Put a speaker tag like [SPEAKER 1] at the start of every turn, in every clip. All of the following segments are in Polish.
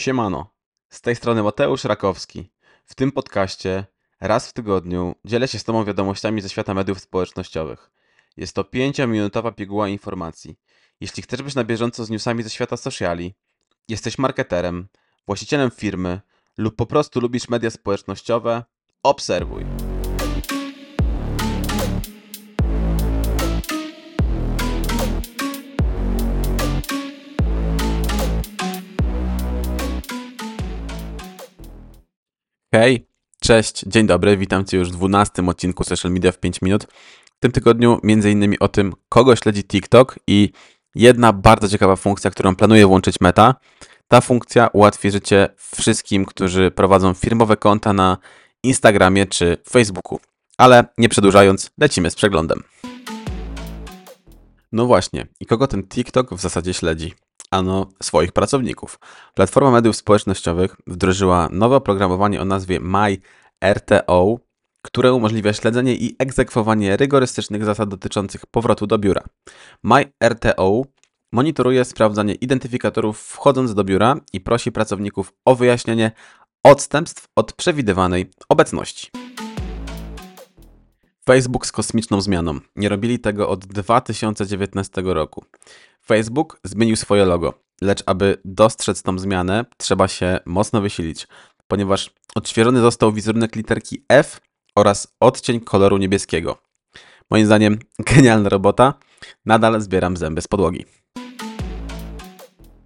[SPEAKER 1] Siemano, z tej strony Mateusz Rakowski. W tym podcaście raz w tygodniu dzielę się z Tobą wiadomościami ze świata mediów społecznościowych. Jest to 5-minutowa piguła informacji. Jeśli chcesz być na bieżąco z newsami ze świata sociali, jesteś marketerem, właścicielem firmy lub po prostu lubisz media społecznościowe, obserwuj. Hej, cześć, dzień dobry, witam Cię już w 12 odcinku Social Media w 5 minut. W tym tygodniu innymi o tym, kogo śledzi TikTok i jedna bardzo ciekawa funkcja, którą planuję włączyć Meta. Ta funkcja ułatwi życie wszystkim, którzy prowadzą firmowe konta na Instagramie czy Facebooku. Ale nie przedłużając, lecimy z przeglądem. No właśnie, i kogo ten TikTok w zasadzie śledzi? Ano swoich pracowników. Platforma mediów społecznościowych wdrożyła nowe oprogramowanie o nazwie MyRTO, które umożliwia śledzenie i egzekwowanie rygorystycznych zasad dotyczących powrotu do biura. MyRTO monitoruje sprawdzanie identyfikatorów wchodząc do biura i prosi pracowników o wyjaśnienie odstępstw od przewidywanej obecności. Facebook z kosmiczną zmianą. Nie robili tego od 2019 roku. Facebook zmienił swoje logo, lecz aby dostrzec tą zmianę, trzeba się mocno wysilić, ponieważ odświeżony został wizerunek literki F oraz odcień koloru niebieskiego. Moim zdaniem genialna robota. Nadal zbieram zęby z podłogi.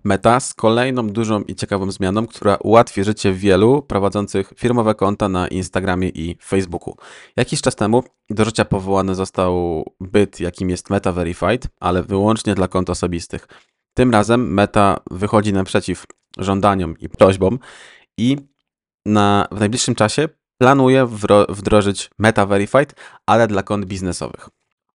[SPEAKER 1] Meta z kolejną dużą i ciekawą zmianą, która ułatwi życie wielu prowadzących firmowe konta na Instagramie i Facebooku. Jakiś czas temu do życia powołany został byt, jakim jest Meta Verified, ale wyłącznie dla kont osobistych. Tym razem Meta wychodzi naprzeciw żądaniom i prośbom i na, w najbliższym czasie planuje wdrożyć Meta Verified, ale dla kont biznesowych.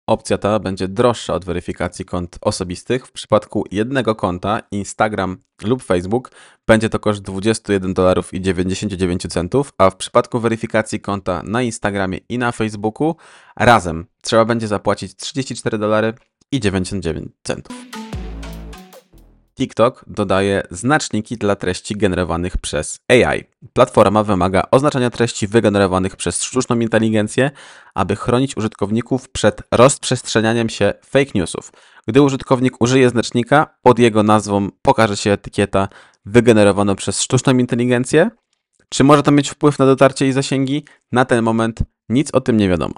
[SPEAKER 1] Opcja ta będzie droższa od weryfikacji kont osobistych. W przypadku jednego konta, Instagram lub Facebook, będzie to koszt 21 dolarów i 99 centów, a w przypadku weryfikacji konta na Instagramie i na Facebooku razem trzeba będzie zapłacić 34 dolary i 99 centów. TikTok dodaje znaczniki dla treści generowanych przez AI. Platforma wymaga oznaczania treści wygenerowanych przez sztuczną inteligencję, aby chronić użytkowników przed rozprzestrzenianiem się fake newsów. Gdy użytkownik użyje znacznika, pod jego nazwą pokaże się etykieta wygenerowana przez sztuczną inteligencję. Czy może to mieć wpływ na dotarcie i zasięgi? Na ten moment nic o tym nie wiadomo.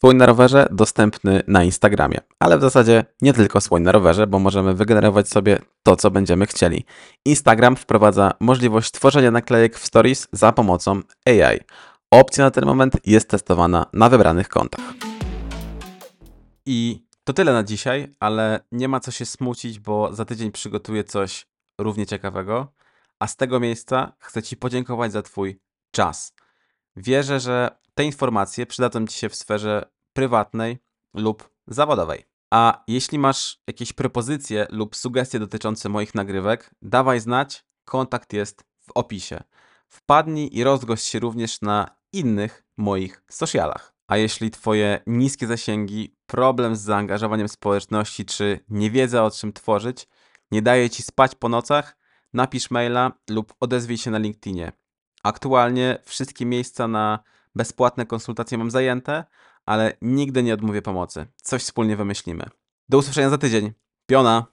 [SPEAKER 1] Słoń na rowerze dostępny na Instagramie, ale w zasadzie nie tylko słoń na rowerze, bo możemy wygenerować sobie to, co będziemy chcieli. Instagram wprowadza możliwość tworzenia naklejek w stories za pomocą AI. Opcja na ten moment jest testowana na wybranych kontach. I to tyle na dzisiaj, ale nie ma co się smucić, bo za tydzień przygotuję coś równie ciekawego. A z tego miejsca chcę Ci podziękować za Twój czas. Wierzę, że te informacje przydadzą Ci się w sferze prywatnej lub zawodowej. A jeśli masz jakieś propozycje lub sugestie dotyczące moich nagrywek, dawaj znać, kontakt jest w opisie. Wpadnij i rozgość się również na innych moich socialach. A jeśli Twoje niskie zasięgi, problem z zaangażowaniem społeczności czy niewiedza o czym tworzyć nie daje Ci spać po nocach, napisz maila lub odezwij się na LinkedInie. Aktualnie wszystkie miejsca na bezpłatne konsultacje mam zajęte, ale nigdy nie odmówię pomocy. Coś wspólnie wymyślimy. Do usłyszenia za tydzień. Piona!